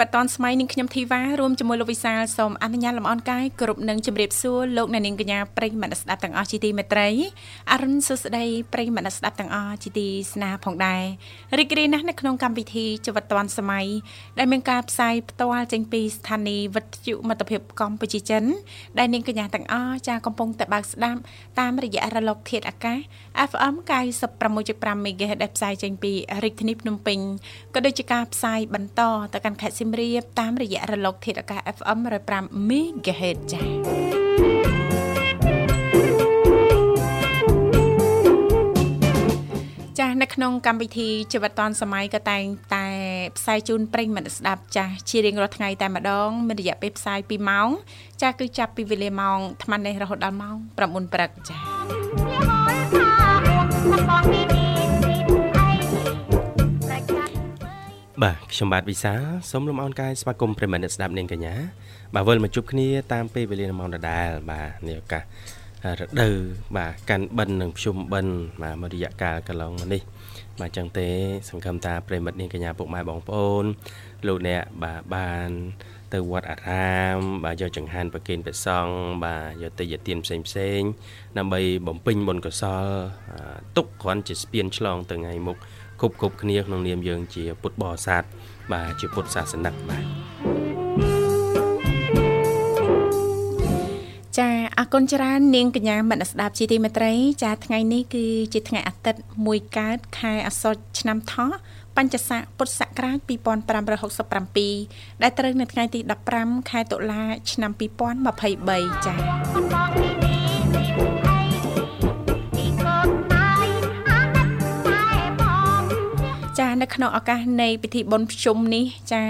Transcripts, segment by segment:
វិធីជីវិតឌွန်ស្មៃនឹងខ្ញុំធីវ៉ារួមជាមួយលោកវិសាលសូមអនុញ្ញាតលំអរកាយគ្រប់នឹងជម្រាបសួរលោកអ្នកនាងកញ្ញាប្រិយមិត្តស្ដាប់ទាំងអស់ជាទីមេត្រីអរុនសុស្ដីប្រិយមិត្តស្ដាប់ទាំងអស់ជាទីស្នេហ៍ផងដែររីករាយណាស់នៅក្នុងកម្មវិធីជីវិតឌွန်ស្មៃដែលមានការផ្សាយផ្ទាល់ចេញពីស្ថានីយ៍វិទ្យុមិត្តភាពកម្ពុជាចិន ដែលនាងកញ្ញាទាំងអស់ចាកំពុងតែបើកស្ដាប់តាមរយៈរលកធាតុអាកាស FM 96.5 MHz ដែលផ្សាយចេញពីរាជធានីភ្នំពេញក៏ដូចជាការផ្សាយបន្តទៅកាន់ខេត្តសៀមរាបតាមរយៈរលក ធាតុអាកាស FM 105 MHz ចា៎ចាស់នៅក្នុងកម្មវិធីជីវិតឌွန်សម័យក៏តែងតែផ្សាយជូនប្រិញ្ញមិត្តស្ដាប់ចាស់ជារៀងរាល់ថ្ងៃតែម្ដងមានរយៈពេលផ្សាយ2ម៉ោងចាស់គឺចាប់ពីវេលាម៉ោង8:00នេះរហូតដល់ម៉ោង9:00ព្រឹកចាស់ បាទខ្ញុំបាទវិសាសូមលំអរកាយស្វាគមន៍ប្រិមត្តអ្នកស្ដាប់នាងកញ្ញាបាទវិលមកជួបគ្នាតាមពេលវេលាម៉ោងដដែលបាទនេះឱកាសរដូវបាទកាន់បិណ្ឌនិងភ្ជុំបិណ្ឌបាទមួយរយៈកាលកន្លងមកនេះបាទចឹងទេ សង្ឃឹមថាប្រិមត្តនាងកញ្ញាពុកម៉ែបងប្អូនលោកអ្នកបាទបានទៅវត្តអារាម បាទយកចង្ហាន់ប្រគេនព្រះសង្ឃបាទយកទៅយទានផ្សេងផ្សេងដើម្បីបំពេញបុណ្យកុសលទុកគ្រាន់ជាស្ពានឆ្លងទៅថ្ងៃមុខ គ្រប់គ្រប់គ្នាក្នុងនាមយើងជាពុទ្ធបរិស័ទបាទជាពុទ្ធសាសនិកបាទចាអរគុណច្រើននាងកញ្ញាមនស្ដាប់ជាទីមេត្រី ចាថ្ងៃនេះគឺជាថ្ងៃអាទិត្យមួយកើតខែអាសត់ឆ្នាំថោះបញ្ញស័កពុទ្ធសករាជ2567ដែលត្រូវនៅថ្ងៃទី15ខែតុលា ឆ្នាំ2023ចា៎ ក្នុងឱកាសនៃពិធីបុណ្យភ្ជុំនេះចា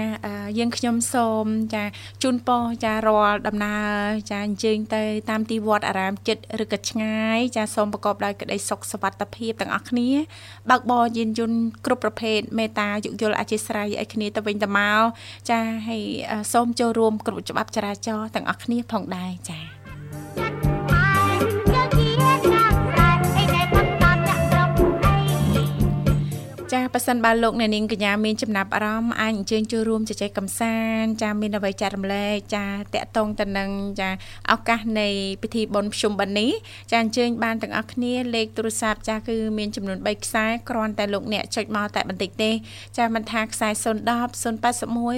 យើងខ្ញុំសូមចាជូនពរចារាល់ដំណើរចាអញ្ជើញទៅតាមទីវត្តអារាមចិត្តឬក៏ឆ្ងាយចាសូមប្រកបដោយក្តីសុខសុវត្ថិភាពទាំងអស់គ្នាបើកបរយានយន្តគ្រប់ប្រភេទមេត្តាយោគយល់អធិស្ឋានឲ្យគ្នាទៅវិញទៅមកចាហើយសូមចូលរួមគ្រប់ច្បាប់ចរាចរណ៍ទាំងអស់គ្នាផងដែរចាចា ប៉ះសិនបើលោកអ្នកនាងកញ្ញាមានចំណាប់អារម្មណ៍អាចអញ្ជើញចូលរួមជជែកកម្សាន្តចាមានអ្វីចែករំលែកចាតកតងទៅនឹងចាឱកាសនៃពិធីបុណ្យភ្ជុំបិណ្ឌនេះចាអញ្ជើញបានទាំងអស់គ្នាលេខទូរស័ព្ទចាគឺមានចំនួន3ខ្សែគ្រាន់តែលោកអ្នកចុចមកតែបន្តិចទេចាមិនថាខ្សែ010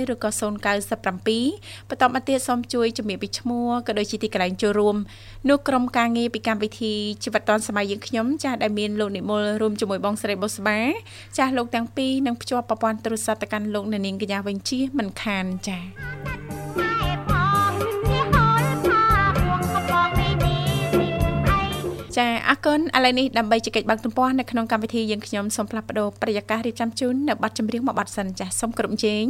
081ឬក៏097បន្តមកទៀតសូមជួយជំរាបពីឈ្មោះក៏ដូចជាទីកន្លែងចូលរួមនោះក្រុមការងារពីកម្មវិធីជីវិតឌុនសម័យយើងខ្ញុំចាដែលមានលោកនិមលរួមជាមួយបងស្រីបុស្បាចាស់លោកទាំងពីរនឹងភ្ជាប់ប្រព័ន្ធទូរស័ព្ទទៅកាន់លោកអ្នកនាងកញ្ញាវិញជាមិនខានចា៎ចាអរគុណឥឡូវនេះដើម្បីជែកបើកទំព័រនៅក្នុងកម្មវិធីយើងខ្ញុំសូមផ្លាស់ប្ដូរប្រយាកររៀបចំជូននៅប័ណ្ណចម្រៀងមួយប័ណ្ណសិនចាសូមគ្រប់ជេង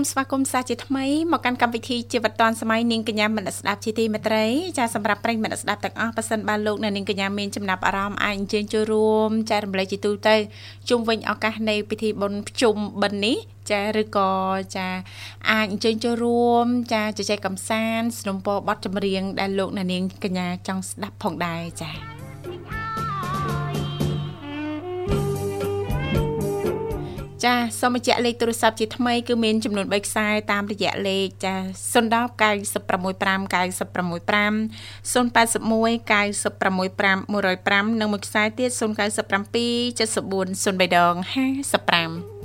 មស្វាគមន៍សាជាថ្មីមកកាន់កម្មវិធីជីវិតឌွန်សម័យនាងកញ្ញាមនស្ដាប់ជាទីមេត្រីចាសម្រាប់ប្រិយមិត្តស្ដាប់ទាំងអស់ប៉ះសិនបានលោកអ្នកនាងកញ្ញាមានចំណាប់អារម្មណ៍អាចអញ្ជើញចូលរួមចែករំលែកជាទូទៅជុំវិញឱកាសនៃពិធីបុណ្យភ្ជុំបិណ្ឌនេះចាឬក៏ចាអាចអញ្ជើញចូលរួម ចាជជែកកម្សាន្តสนុំពរបទចម្រៀងដែលលោកអ្នកនាងកញ្ញាចង់ស្ដាប់ផងដែរចា ចាសូមបញ្ជាក់លេខទូរស័ព្ទជាថ្មីគឺមានចំនួន3ខ្សែតាមរយៈលេខចា010 965 965 081 965 105និងមួយខ្សែទៀត097 74 03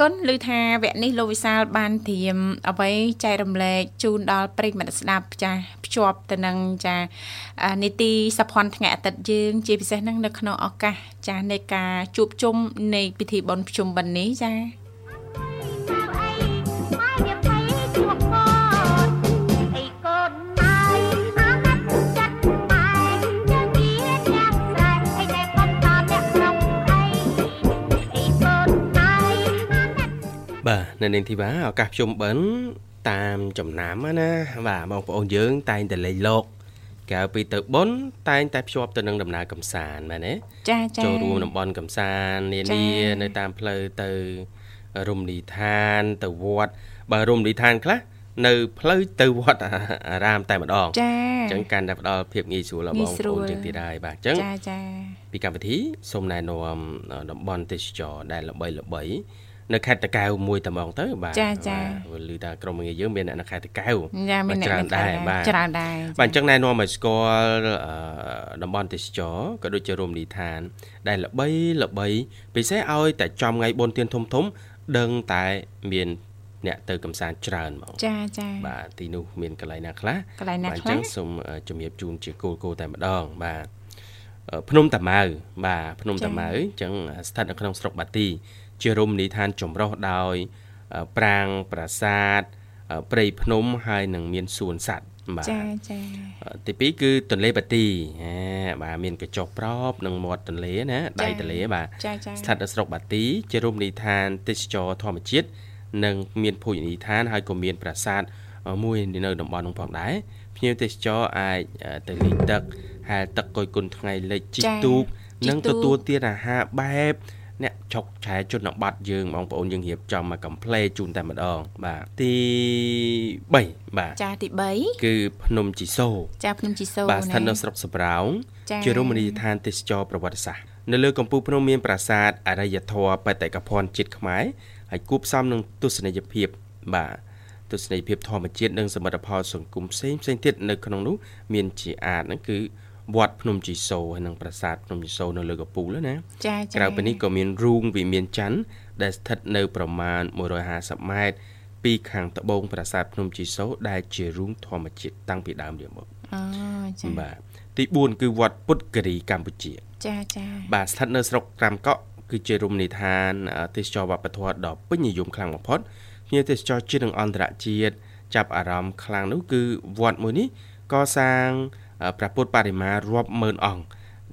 គុណឮថាវគ្គនេះលោកវិសាលបានត្រៀមអ្វីចែករំលែកជូនដល់ប្រិយមិត្តស្ដាប់ចាភ្ជាប់ទៅនឹងចានីតិសភ័ណ្ឌថ្ងៃអាទិត្យយើង ជាពិសេសហ្នឹងនៅក្នុងឱកាសចានៃការជួបជុំនៃពិធីបុណ្យភ្ជុំបិណ្ឌនេះចា បាទនៅនាងធីវ៉ាឱកាសភ្ជុំបិណ្ឌតាមចំណាំណាបាទបងប្អូនយើងតែងតែលេងលោកកាលពីទៅបុណ្យតែងតែភ្ជាប់ទៅនឹងដំណើរកំសាន្តមែនទេចាចាចូលរួមតំបន់កំសាន្តនានានៅតាមផ្លូវទៅរមណីយដ្ឋានទៅវត្តបើរមណីយដ្ឋានខ្លះនៅផ្លូវទៅវត្តអារាមតែម្ដងចាអញ្ចឹងកាន់តែផ្ដល់ភាពងាយស្រួលដល់បងប្អូនជាងទៀតហើយបាទអញ្ចឹងចាចាពីកម្មវិធីសូមណែនាំតំបន់ទេសចរដែលល្បីល្បី នៅខេត្តតាកែវមួយតែហ្មងទៅបាទចាចាឮថាក្រុមងារយើងមានអ្នកនៅខេត្តតាកែវចាមានអ្នកច្រើនដែរបាទច្រើនដែរបាទអញ្ចឹងណែនាំឲ្យស្គាល់តំបន់ទេសចរក៏ដូចជារមណីយដ្ឋាន ដែលល្បីល្បីពិសេសឲ្យតែចំថ្ងៃបុណ្យទានធំធំ ដឹងតែមានអ្នកទៅកំសាន្តច្រើនហ្មងចាចាបាទទីនោះមានកន្លែងណាខ្លះកន្លែងណាខ្លះអញ្ចឹងសូមជំរាបជូនជាគោលគោលតែម្ដងបាទភ្នំតាម៉ៅបាទភ្នំតាម៉ៅអញ្ចឹងស្ថិតនៅក្នុងស្រុកបាទី ជារមណីយដ្ឋានចម្រុះដោយ ប្រាង្គប្រាសាទព្រៃភ្នំហើយនឹងមានសួនសត្វបាទចាចាទី2គឺទន្លេបាទីបាទមានកញ្ចុះប្រប់និងមាត់ទន្លេណាដៃទន្លេបាទស្ថិតនៅស្រុកបាទីជារមណីយដ្ឋានទេសចរធម្មជាតិនិងមានភោជនីយដ្ឋានហើយក៏មានប្រាសាទមួយនៅតំបន់នោះផងដែរភ្ញៀវទេសចរអាចទៅលេងទឹកហែលទឹកកុយគុណថ្ងៃលិចជីកទូកនិងទទួលទានអាហារបែប អ្នកឆុកឆែជនបទយើងបងប្អូនយើងរៀបចំមកកំ pl ជូនតែម្ដង បាទទី3បាទចាទី3គឺភ្នំជីសូចាភ្នំជីសូបាទស្ថិតនៅស្រុកសប្រោងជារមណីយដ្ឋានទេសចរប្រវត្តិសាស្ត្រនៅលើកំពូលភ្នំមានប្រាសាទអរិយធម៌បេតិកភណ្ឌជាតិខ្មែរហើយគូផ្សំនឹងទស្សនីយភាពបាទទស្សនីយភាពធម្មជាតិនិងសមិទ្ធផលសង្គមផ្សេងផ្សេងទៀតនៅក្នុងនោះមានជាអាចហ្នឹងគឺ វត្តភ្នំជីសូហើយនិងប្រាសាទភ្នំជីសូនៅលើកពូលណាចាចាក្រៅពីនេះក៏មានរូងវិមានច័ន្ទដែលស្ថិតនៅប្រមាណ150ម៉ែត្រពីខាងត្បូងប្រាសាទភ្នំជីសូដែលជារូងធម្មជាតិតាំងពីដើមរៀងមកអូចាបាទទី4គឺវត្តពុទ្ធគិរីកម្ពុជា ចាចាបាទស្ថិតនៅស្រុកក្រាមកក់គឺជារមណីយដ្ឋានទេសចរវប្បធម៌ដ៏ពេញនិយមខ្លាំងបំផុតភ្ញៀវទេសចរជាតិនិងអន្តរជាតិចាប់អារម្មណ៍ខ្លាំងនោះគឺវត្តមួយនេះកសាង ព្រះពុទ្ធបរិមារាប់ម៉ឺនអង្គ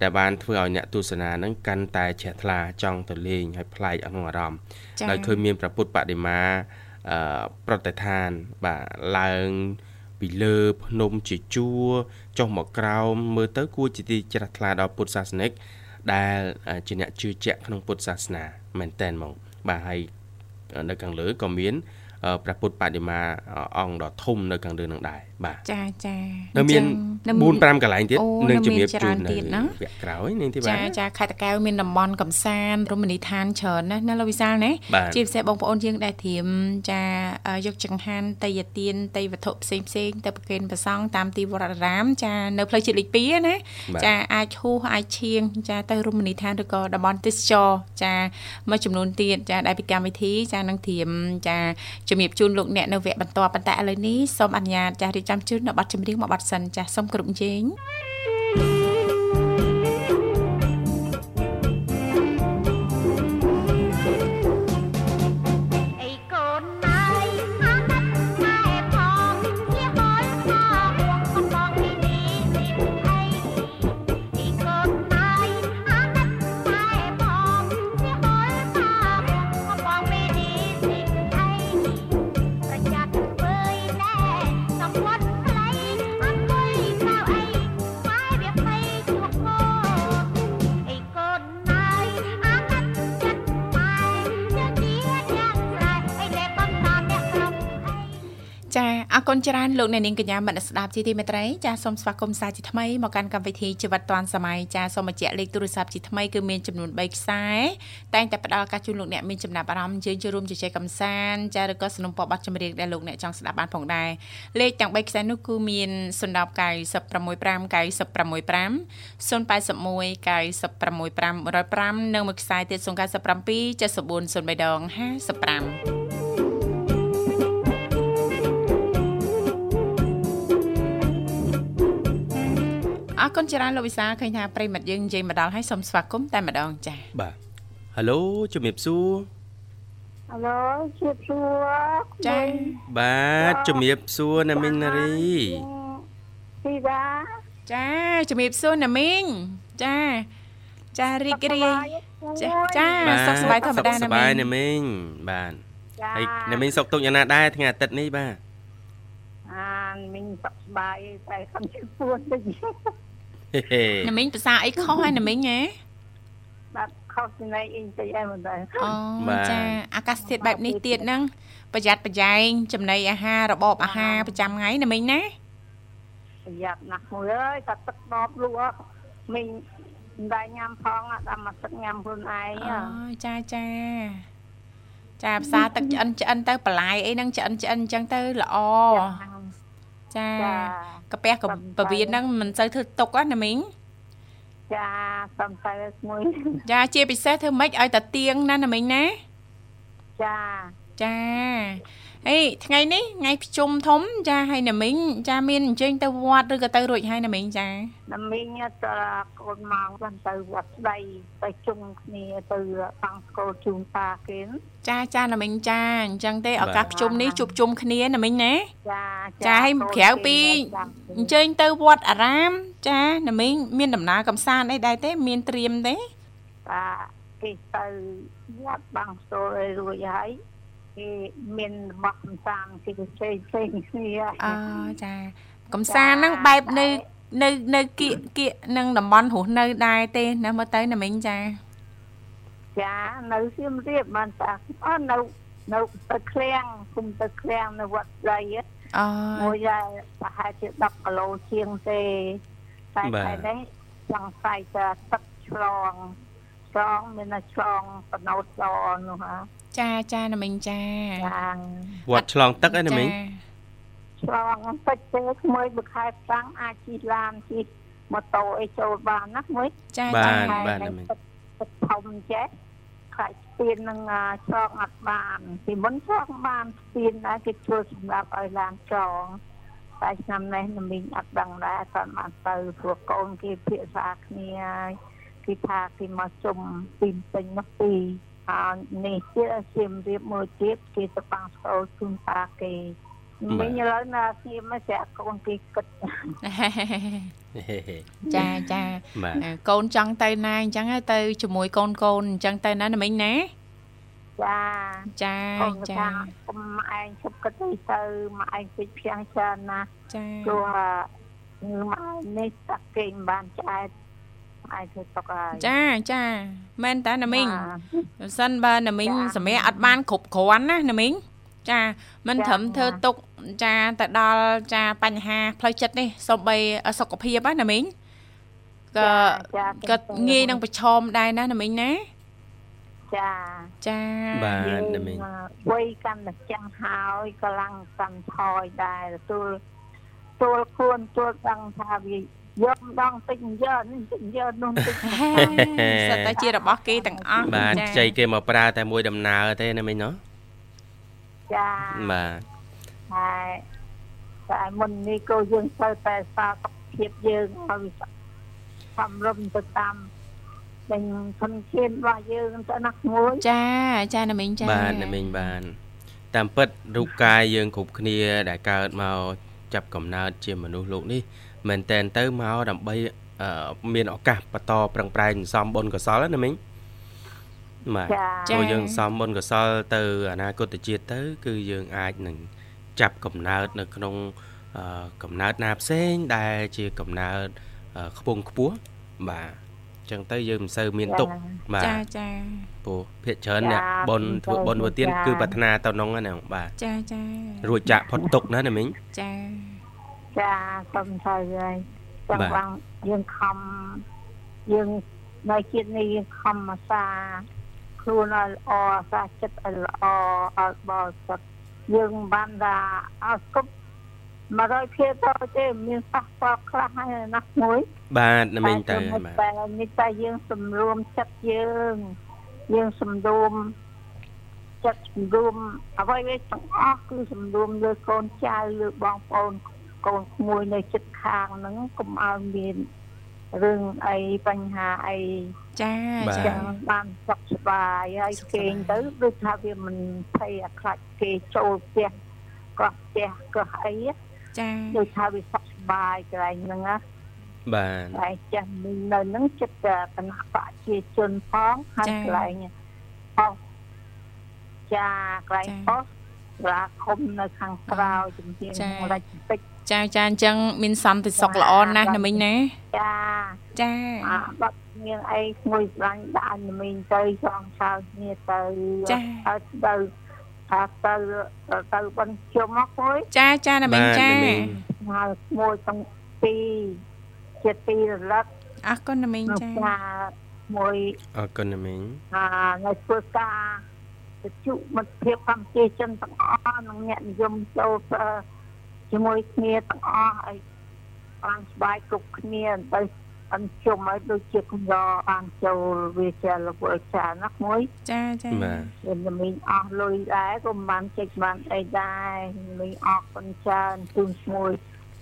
ដែលបានធ្វើឲ្យអ្នកទស្សនានឹងកាន់តែជ្រះថ្លាចង់ទៅលេងហើយប្លែកក្នុងអារម្មណ៍ដោយឃើញមានព្រះពុទ្ធបដិមាប្រតិឋានបាទឡើងពីលើភ្នំជាជួរចុះមកក្រោមមើលទៅគួរជាទីជ្រះថ្លាដល់ពុទ្ធសាសនិក ដែលជាអ្នកជឿជាក់ក្នុងពុទ្ធសាសនាមែនតែនហ្មងបាទហើយនៅខាងលើក៏មាន ព្រះពុទ្ធបដិមាអង្គដ៏ធំនៅខាងលើនឹងដែរបាទចាចានៅមាន4 5កន្លែងទៀតនឹងជំរាបជូននៅវគ្គក្រោយនាងធីបាចាចាខេត្តតាកែវមានតំបន់កំសាន្តរមណីយដ្ឋានច្រើនណាស់ណាលោកវិសាលណាជាពិសេសបងប្អូនយើងដែលត្រៀមចាយកចង្ហាន់តៃយទានតៃវត្ថុផ្សេងផ្សេងទៅប្រគេនព្រះសង្ឃតាមទីវត្តអារាម ចានៅផ្លូវជាតិលេខ2ណាចាអាចហួសអាចឈៀងចាទៅរមណីយដ្ឋានឬក៏តំបន់ទេសចរចាមួយចំនួនទៀតចាដែលពីកម្មវិធីចានឹងត្រៀមចាជំរាបជូនលោកអ្នកនៅវគ្គបន្តប៉ុន្តែឥឡូវនេះសូមអនុញ្ញាតចាស់រៀបចំជូននៅប័ណ្ណចម្រៀងមួយប័ណ្ណសិនចាស់សូមគ្រប់ជេង អរគុណច្រើនលោកអ្នកនាងកញ្ញាមនស្ដាប់ជាទីមេត្រីចាសសូមស្វាគមន៍សាជាថ្មីមកកាន់កម្មវិធីជីវិតឌွန်សម័យចាសសូមបញ្ជាក់លេខទូរស័ព្ទជាថ្មីគឺមានចំនួន3ខ្សែតែងតែផ្ដល់ឱកាសជូនលោកអ្នកមានចំណាប់អារម្មណ៍យើងចូលរួមជជែកកម្សាន្តចាឬក៏สนับสนุนបទចម្រៀងដែលលោកអ្នកចង់ស្ដាប់បានផងដែរលេខទាំង3ខ្សែនោះគឺមាន010965965 081 965និងមួយខ្សែទៀត097 74 អរគុណច្រើនលោកវិសាឃើញថាប្រិមិត្តយើងនិយាយមកដល់ហើយសូមស្វាគមន៍តែម្ដងចា៎បាទហៅឡូជំរាបសួរហៅឡូជំរាបសួរចា៎បាទជំរាបសួរណាមីងណារីពីបាចាជំរាបសួរណាមីងចាចារីករាយចាចាសុខសប្បាយធម្មតាណាមីងសុខសប្បាយណាមីងបាទហើយណាមីងសុខទុក្ខយ៉ាងណាដែរថ្ងៃអាទិត្យនេះបាទអានមីងសុខសប្បាយតែខំជឿពួនតិច ណាមីងភាសាអីខុសហើយណាមីងហ៎បាទខុសពីណៃអ៊ីងតិចអីមិនដែរអូចាអាកាសធាតុបែបនេះទៀតហ្នឹងប្រយ័ត្នប្រយែងចំណីអាហាររបបអាហារប្រចាំថ្ងៃណាមីងណាប្រយ័ត្នណាស់មួយអើយតែទឹកដបលក់មីងមិនដែរញ៉ាំផងដល់មកទឹកញ៉ាំខ្លួនឯងអូចាចាចាផ្សារទឹកឆ្អិនឆ្អិនទៅបន្លែអីហ្នឹងឆ្អិនឆ្អិនអញ្ចឹងទៅល្អចា កាពះកពវៀនហ្នឹងមិនសូវធ្វើទុកណាមីងចាសំតែមួយចាជាពិសេសធ្វើម៉េចឲ្យតាទៀងណាណាមីងណាចាចា អេថ្ងៃនេះថ្ងៃប្រជុំធំចាហើយណាមីងចាមានអញ្ជើញទៅវត្តឬក៏ទៅរួចហើយណាមីងចាណាមីងទៅកូនមកបានទៅវត្តស្ដីទៅជុំគ្នាទៅបង្ស្គលជូនតាគេចាចាណាមីងចាអញ្ចឹងទេឱកាសប្រជុំនេះជួបជុំគ្នាណាមីងណាចាចាហើយក្រៅពីអញ្ជើញទៅវត្តអារាម ចាណាមីងមានដំណើរកំសាន្តអីដែរទេ មានត្រៀមទេបាទគេទៅវត្តបង្ស្គលឲ្យរួចហើយ គេមានរបស់កំសាន្តគេទៅផ្សេងផ្សេងគ្នាអូចាកំសាន្តហ្នឹងបែបនៅនៅនៅគៀកគៀកនឹងតំបន់រស់នៅដែរទេណាមើលទៅណាមីងចាចានៅសៀមរាបបានតាអូនៅនៅទៅឃ្លាំងគុំទៅឃ្លាំងនៅវត្តស្ដីអូមួយដែរប្រហែលជា10គីឡូជាងទេតែតែនេះចង់ស្អែកទៅទឹកឆ្លងឆ្លងមានតែឆ្លងបណោតសនោះហ่า ចាចាណាមីងចាចាវត្តឆ្លងទឹកឯណាមីងឆ្លងទឹកទេក្មួយមួយខែតាំងអាចជិះឡានជិះម៉ូតូអីចូលបានណាក្មួយចាចាបាទបាទណាមីងទឹកធំចេះខ្លាចស្ពាននឹងឆ្លងអត់បានពីមុនឆ្លងបានស្ពានដែរគេជួយសម្រាប់ឲ្យឡានឆ្លងតែឆ្នាំនេះណាមីងអត់ដឹងដែរអត់បានទៅព្រោះកូនគេភាសាគ្នាគេថាគេមកជុំពីពេញនោះពី ហើយនេះជាសៀមរៀបមួយទៀតគេទៅបាំងស្គាល់ជូនតាគេមិញឥឡូវណាស្ងៀមមកស្រាក់កូនគេគិតចាចាកូនចង់ទៅណាអញ្ចឹងទៅជាមួយកូនកូនអញ្ចឹងទៅណាណាមិញណាចាចាចាកុំឯងឈប់គិតទៅទៅមកឯងពេចភៀងច្រើនណាចាព្រោះមកនេះតាក់គេមិនបានឆ្អែត អាចធ្វើទុកហើយចាចាមែនតាណាមីងបើសិនបើណាមីងសម្រាប់អត់បានគ្រប់គ្រាន់ណាណាមីងចាមិនត្រឹមធ្វើទុកចាទៅដល់ចាបញ្ហាផ្លូវចិត្តនេះសូម្បីសុខភាពណាណាមីងក៏ក៏ងាយនឹងប្រឈមដែរណាណាមីងណាចាចាបាទណាមីងវ័យកាន់តែចឹងហើយកម្លាំងកាន់ថយដែរទទួលទួលខ្លួនទួលដឹងថាវា យកម្ដងតិចយកនេះតិចយកនោះតិចសិតតែជារបស់គេទាំងអស់បាទខ្ចីគេមកប្រើតែមួយដំណើរទេណាមិញណោះចាបាទហើយតែមុននេះក៏យើងទៅតែសាសុខភាពយើងឲ្យសំរុំទៅតាមទាំងធនធានរបស់យើងទៅណាមួយចាចាណាមិញចាបាទណាមិញបាទតាមពិតរូបកាយយើងគ្រប់គ្នាដែលកើតមកចាប់កំណើតជាមនុស្សលោកនេះ មែនតែនទៅមកដើម្បីមានឱកាសបន្តប្រឹងប្រែងសំបុណ្យកុសលណាមីងបាទចូលយើងសំបុណ្យកុសលទៅអនាគតជាតិទៅ គឺយើងអាចនឹងចាប់កំណើតនៅក្នុងកំណើតណាផ្សេងដែលជាកំណើតខ្ពង់ខ្ពស់បាទចឹងទៅយើងមិនសូវមានទុកបាទចាចាព្រោះភាកច្រើនអ្នកបនធ្វើបនធ្វើទៀនគឺប្រាថ្នាទៅក្នុងហ្នឹងបាទចាចារួចចាក់ផុតទុកណាណាមីងចា ចាសូមទៅហើយចាំបាទបងយើងខំយើងនៅជាតិនេះយើងខំអាសាខ្លួនឲ្យល្អអាសាចិត្តឲ្យល្អឲ្យបរិសុទ្ធយើងមិនបានថាឲ្យគប់100ភាគទៅទេមានសោះតខ្លះហើយណាមួយ បាទណាមីងទៅហើយបាទតែនេះតែយើងសម្រួមចិត្តយើងយើងសម្រួមចិត្តសម្រួមអ្វីៗទាំងអស់គឺសម្រួមលើកូនចៅលើបងប្អូន កូនក្មួយនៅចិត្តខាងហ្នឹងកុំឲ្យមានរឿងអីបញ្ហាអីចាបាទចាចឹងបានសុខសប្បាយហើយសុខសប្បាយគេងទៅដូចថាវាមិនភ័យអាខ្លាចគេចូលផ្ទះកោះផ្ទះកោះអីណាចាដូចថាវាសុខសប្បាយកន្លែងហ្នឹងណាបាទហើយចាស់មីងនៅហ្នឹងចិត្តគណៈប្រជាជនផងហើយកន្លែងអស់ចាកន្លែងអស់រាឃុំនៅខាងក្រៅជំនាញរចតិច ចាចាអញ្ចឹងមានសន្តិសុខល្អណាស់ណាមីងណាចាចាអាបាត់មានអីមួយស្រាញ់ដាក់មីងទៅចង់ឆៅគ្នាទៅហើយទៅថាទៅទៅបញ្ជុំមកមួយចាចាណាមីងចាណាមីងហើយមួយទាំងពីរជាទីរលឹកអរគុណណាមីងនៅចាផ្សារមួយអរគុណណាមីងអានៅធ្វើការវិទ្យុមិត្តភាពកម្ពុជាចិនទាំងអស់និងអ្នកនិយមចូលប្រើ ជាមួយគ្នាទាំងអស់ឲ្យបានស្បាយគ្រប់គ្នាទៅអញ្ជុំឲ្យដូចជាកំឡបានចូលវាជាលវចាណាស់មួយចាចាបាទវាមីងអស់លុយដែរក៏មិនបានចេញបានអីដែរមីងអរគុណច្រើនជូនមួយ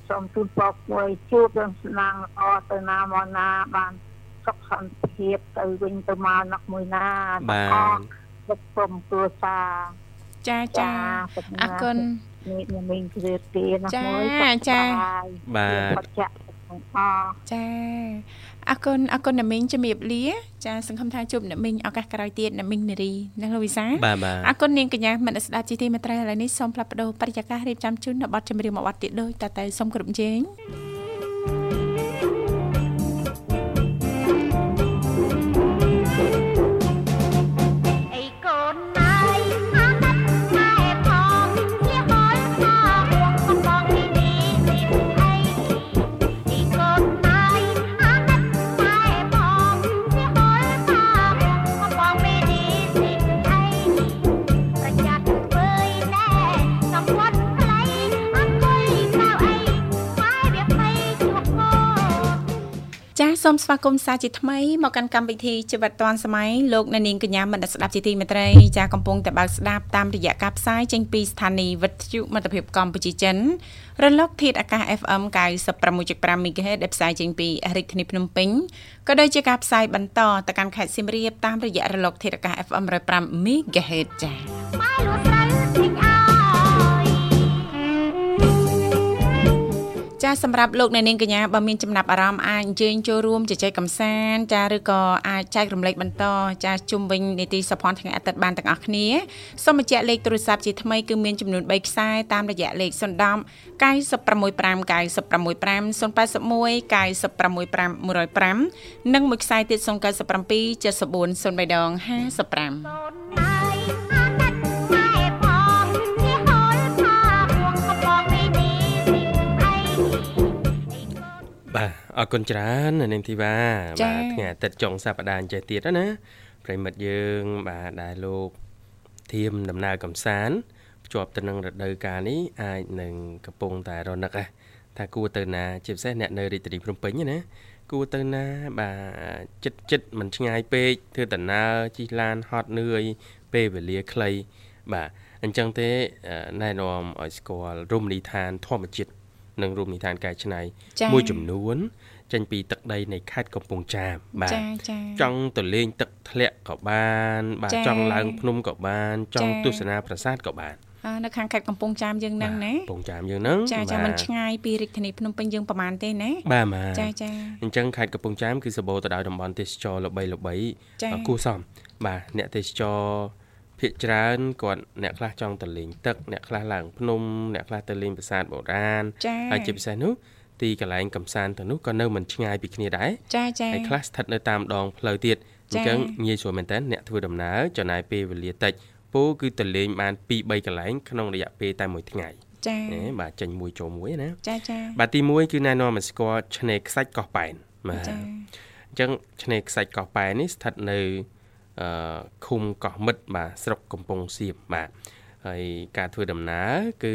សូមជូនពរមួយជួបនឹងស្នាងល្អទៅណាមកណាបានសុខសន្តិភាពទៅវិញទៅមកណាស់មួយណាបាទអរគុណព្រមគ្រួសារចាចាអរគុណ នេះមីងជ្រាបទីណាស់ចាមួយចាបាទបច្ចៈទាំងអស់ចាអរគុណអរគុណណាមីងជំរាបលាចាសង្ឃឹមថាជួបណាមីងឱកាសក្រោយទៀតណាមីងនារីណាលោកវិសាបាទបាទអរគុណនាងកញ្ញាមនស្សស្ដាប់ជីទីមេត្រីឥឡូវនេះសូមផ្លាប់បដោបរិយាកាសរៀបចំជូននៅប័ណ្ណចម្រៀងមួយប័ណ្ណទៀតដោយតតែសូមគ្រប់ជេង មស្វាគមន៍សាជាថ្មីមកកាន់កម្មវិធីជីវិតឌွန်សម័យលោកអ្នកនាងកញ្ញាមនស្សស្ដាប់ជាទីមេត្រីចាកំពុងតែបើកស្ដាប់តាមរយៈការផ្សាយចេញពីស្ថានីយ៍វិទ្យុមិត្តភាពកម្ពុជាចិនរលកធាតុអាកាស FM 96.5 MHz ដែលផ្សាយចេញពីរាជធានីភ្នំពេញក៏ដូចជាការផ្សាយបន្តទៅកាន់ខេត្តសៀមរាបតាមរយៈរលកធាតុអាកាស FM 105 MHz ចា៎ ចាសម្រាប់លោកអ្នកនាងកញ្ញាបើមានចំណាប់អារម្មណ៍អាចអញ្ជើញចូលរួមជជែកកម្សាន្តចាឬក៏អាចចែករំលែកបន្តចាជុំវិញនីតិសភ័ណ្ឌថ្ងៃអាទិត្យបានទាំងអស់គ្នាសូមបញ្ជាក់លេខទូរស័ព្ទជាថ្មីគឺមានចំនួន3ខ្សែតាមរយៈលេខ010 965 965 081 965 105និងមួយខ្សែទៀត097 74 អរគុណច្រើននៅនាងធីវ៉ាចា៎បាទថ្ងៃអាទិត្យចុងសប្តាហ៍អញ្ចេះទៀតណាប្រិមិត្តយើងបាទដែលលោកធៀមដំណើរកំសាន្តភ្ជាប់ទៅនឹងរដូវកាលនេះអាចនឹងកំពុងតែរនឹកដែរថាគួរទៅណាជាពិសេសអ្នកនៅរាជធានីភ្នំពេញណាគួរទៅណាបាទចិត្តចិត្តមិនឆ្ងាយពេកធ្វើដំណើរជិះឡានហត់នឿយពេលវេលាខ្លីបាទអញ្ចឹងទេអឺណែនាំឲ្យស្គាល់រមណីយដ្ឋានធម្មជាតិនិងរមណីយដ្ឋានកែច្នៃចា៎មួយចំនួន ចេញពីទឹកដីនៃខេត្តកំពង់ចាមបាទចាចាចង់ទៅលេងទឹកធ្លាក់ក៏បាន បាទចា៎ចង់ឡើងភ្នំក៏បាន ចង់ចា៎ទស្សនាប្រាសាទក៏បានអឺនៅខាងខេត្តកំពង់ចាមយើងហ្នឹងណាបាទកំពង់ចាមយើងហ្នឹងចាចាបាទមិនឆ្ងាយពីរាជធានីភ្នំពេញយើងប្រហែលទេណាបាទបាទចាចាអញ្ចឹងខេត្តកំពង់ចាមគឺសម្បូរទៅដោយតំបន់ទេសចរល្បីល្បីចា៎គួរសមបាទអ្នកទេសចរភាគច្រើនគាត់អ្នកខ្លះចង់ទៅលេងទឹកអ្នកខ្លះឡើងភ្នំអ្នកខ្លះទៅលេងប្រាសាទបុរាណចាហើយជាពិសេសនោះ ទីកន្លែងកំសាន្តទៅនោះក៏នៅមិនឆ្ងាយពីគ្នាដែរចាចាហើយខ្លះស្ថិតនៅតាមដងផ្លូវទៀតអចា៎ញ្ចឹងងាយស្រួលមែនតើអ្នកធ្វើដំណើរចំណាយពេលវេលាតិចពូគឺទៅលេងបាន2 3កន្លែងក្នុងរយៈពេលតែមួយថ្ងៃចាណាបាទចេញមួយចូលមួយណាចាចាបាទទី1គឺណែនាំឲ្យស្គាល់ឆ្នេរខ្សាច់កោះប៉ែនបាទចាអញ្ចឹងឆ្នេរខ្សាច់កោះប៉ែននេះស្ថិតនៅអឺឃុំកោះមិត្តបាទស្រុកកំពង់សៀមបាទហើយការធ្វើដំណើរគឺ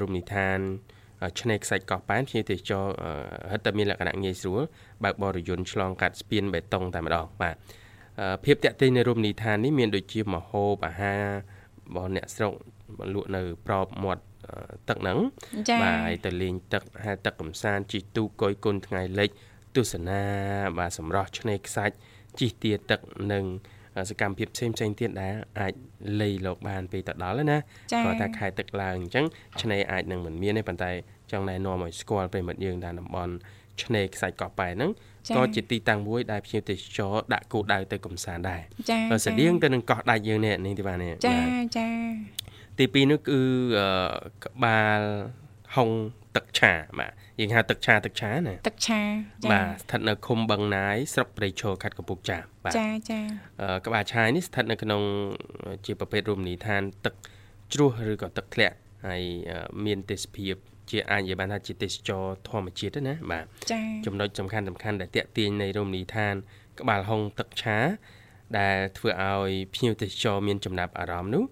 រមណីយដ្ឋានអឺ ឆ្នេរខ្សាច់កោះប៉ែនភ្ញៀវទេសចរអឺហិតតែមានលក្ខណៈងាយស្រួលបើកបរយន្តឆ្លងកាត់ស្ពានបេតុងតែម្ដងបាទអឺភាពតាក់ទងនៃរមណីយដ្ឋាននេះមានដូចជាមហូបអាហាររបស់អ្នកស្រុកលក់នៅប្រອບមាត់អឺទឹកហ្នឹងចាបាទហើយទៅលេងទឹកហែលទឹកកំសាន្តជិះទូកកុយគុនថ្ងៃលិចទស្សនាបាទសម្រស់ឆ្នេរខ្សាច់ជិះទាទឹកនិងសកម្មភាពផ្សេងផ្សេងៗទៀតដែលអាចលៃលោកបានពេលទៅដល់ហើយណាចាគាត់ថាខែទឹកឡើងអញ្ចឹងឆ្នេរអាចនឹងមិនមានទេប៉ុន្តែ ចង់ណែនាំឲ្យស្គាល់ប្រិមិត្តយើងតាមតំបន់ឆ្នេរខ្សាច់កោះប៉ែហ្នឹងចា៎ក៏ជាទីតាំងមួយដែលភ្ញៀវទេសចរដាក់គោលដៅទៅកំសាន្តដែរចាហើយស្តៀងទៅនឹងកោះដាច់យើងនេះនេះទីបាទនេះចាបាទចាទី2នោះគឺអឺក្បាលហុងទឹកឆាបាទយើងហៅទឹកឆាទឹកឆាណាទឹកឆាចាបាទស្ថិតនៅឃុំបឹងណាយស្រុកព្រៃឈរខេត្តកំពង់ចាមបាទចាចាអឺក្បាលឆាយនេះស្ថិតនៅក្នុងជាប្រភេទរមណីយដ្ឋានទឹកជ្រោះឬក៏ទឹកធ្លាក់ ហើយអឺមានទេសភាពជាអាចនិយាយបានថាជាទេសចរធម្មជាតិណាបាទចាចំណុចសំខាន់សំខាន់ដែលតាក់ទាញនៃរមណីយដ្ឋាន ក្បាលហុងទឹកឆា ដែលធ្វើឲ្យភ្ញៀវទេសចរមានចំណាប់អារម្មណ៍នោះ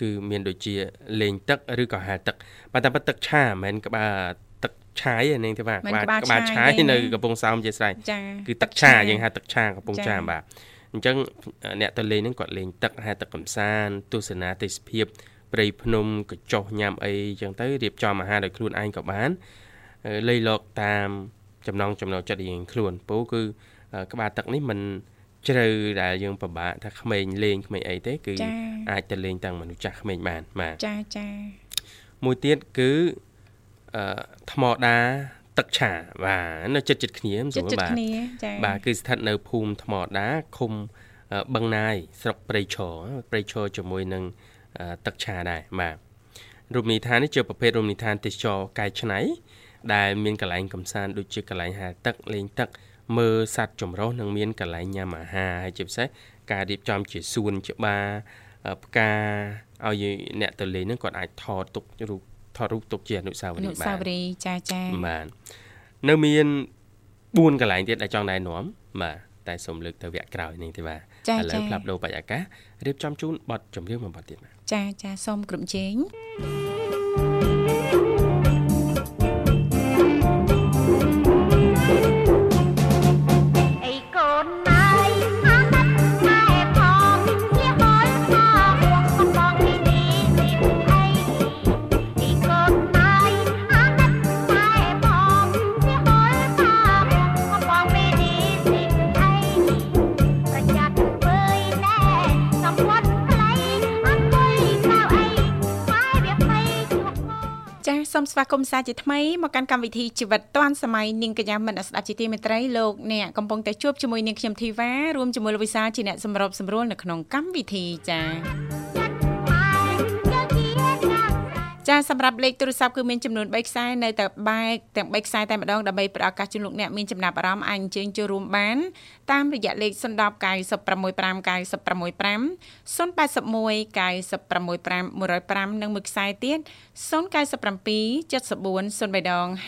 គឺមានដូចជាលេងទឹកឬក៏ហែលទឹកបាទតែប៉ុន្តែទឹកឆាមិនមែនក្បាលទឹកឆាយទេនាងទេបាទមិនក្បាលក្បាលឆាឆាយយទេណានៅកំពង់សោមជាស្រេចចាគឺទឹកឆាយើងហៅទឹកឆាកំពង់ចា៎ចាមបាទអញ្ចឹងអ្នកទៅលេងហ្នឹងគាត់លេងទឹកហែលទឹកកំសាន្តទស្សនាទេសភាព ព្រៃភ្នំកញ្ចុះញ៉ាំអីអញ្ចឹងទៅរៀបចំអាហារដោយខ្លួនឯងក៏បានអឺលៃលកតាមចំណងចំណុចចិត្តរៀងខ្លួនពូគឺអឺក្បាលទឹកនេះมันជ្រៅដែលយើងពិបាកថាក្មេងលេងក្មេងអីទេ គឺចាអាចទៅលេងទាំងមនុស្សចាស់ក្មេងបានបាទចាចាមួយទៀតគឺអឺថ្មដាទឹកឆាបាទនៅចិត្តចិត្តគ្នាមិនស្ចិត្តរួលចិត្តបាទគ្នាចាបាទគឺស្ថិតនៅភូមិថ្មដាឃុំអឺបឹងណាយស្រុកព្រៃឈរព្រៃឈរជាមួយនឹងអឺ ទឹកឆាដែរបាទរមណីយដ្ឋាននេះជាប្រភេទរមណីយដ្ឋានទេសចរកែច្នៃដែលមានកន្លែងកំសាន្តដូចជាកន្លែងហែលទឹកលេងទឹកមើលសត្វចម្រុះនិងមានកន្លែងញ៉ាំអាហារហើយជាពិសេសការរៀបចំជាសួនច្បារអឺផ្កាឲ្យអ្នកទៅលេងហ្នឹងគាត់អាចថតទុករូបថតរូបទុកជាអនុស្សាវអរីនុយ៍ស្បាសាវទរីយ៍ចាចាបាទនៅមាន4កន្លែងទៀតដែលចង់ណែនាំបាទតែសូមលើកទៅវគ្គក្រោយនេះទេបាទចា ឥឡូចាវផ្លាប់ដូរបរិយាកាសរៀបចំជូនប័ណ្ណចម្រៀងមួយប័ណ្ណទៀតបាទចាចាសូមគ្រប់ជេង សូមស្វាគមន៍សាជាថ្មីមកកាន់កម្មវិធីជីវិតឌွန်សម័យនាងកញ្ញាមិនស្ដាប់ជាទីមេត្រីលោកអ្នកកំពុងតែជួបជាមួយនាងខ្ញុំធីវ៉ារួមជាមួយលោកវិសាលជាអ្នកសម្របសម្រួលនៅក្នុងកម្មវិធីចា ចាសម្រាប់លេខទូរស័ព្ទគឺមានចំនួន3ខ្សែនៅតែបែកទាំង3ខ្សែតែម្ដងដើម្បីផ្ដល់ឱកាសជូនលោកអ្នកមានចំណាប់អារម្មណ៍អាចអញ្ជើញចូលរួមបានតាមរយៈលេខ010 965 965 081 965 105និងមួយខ្សែទៀត097 74 03ដង55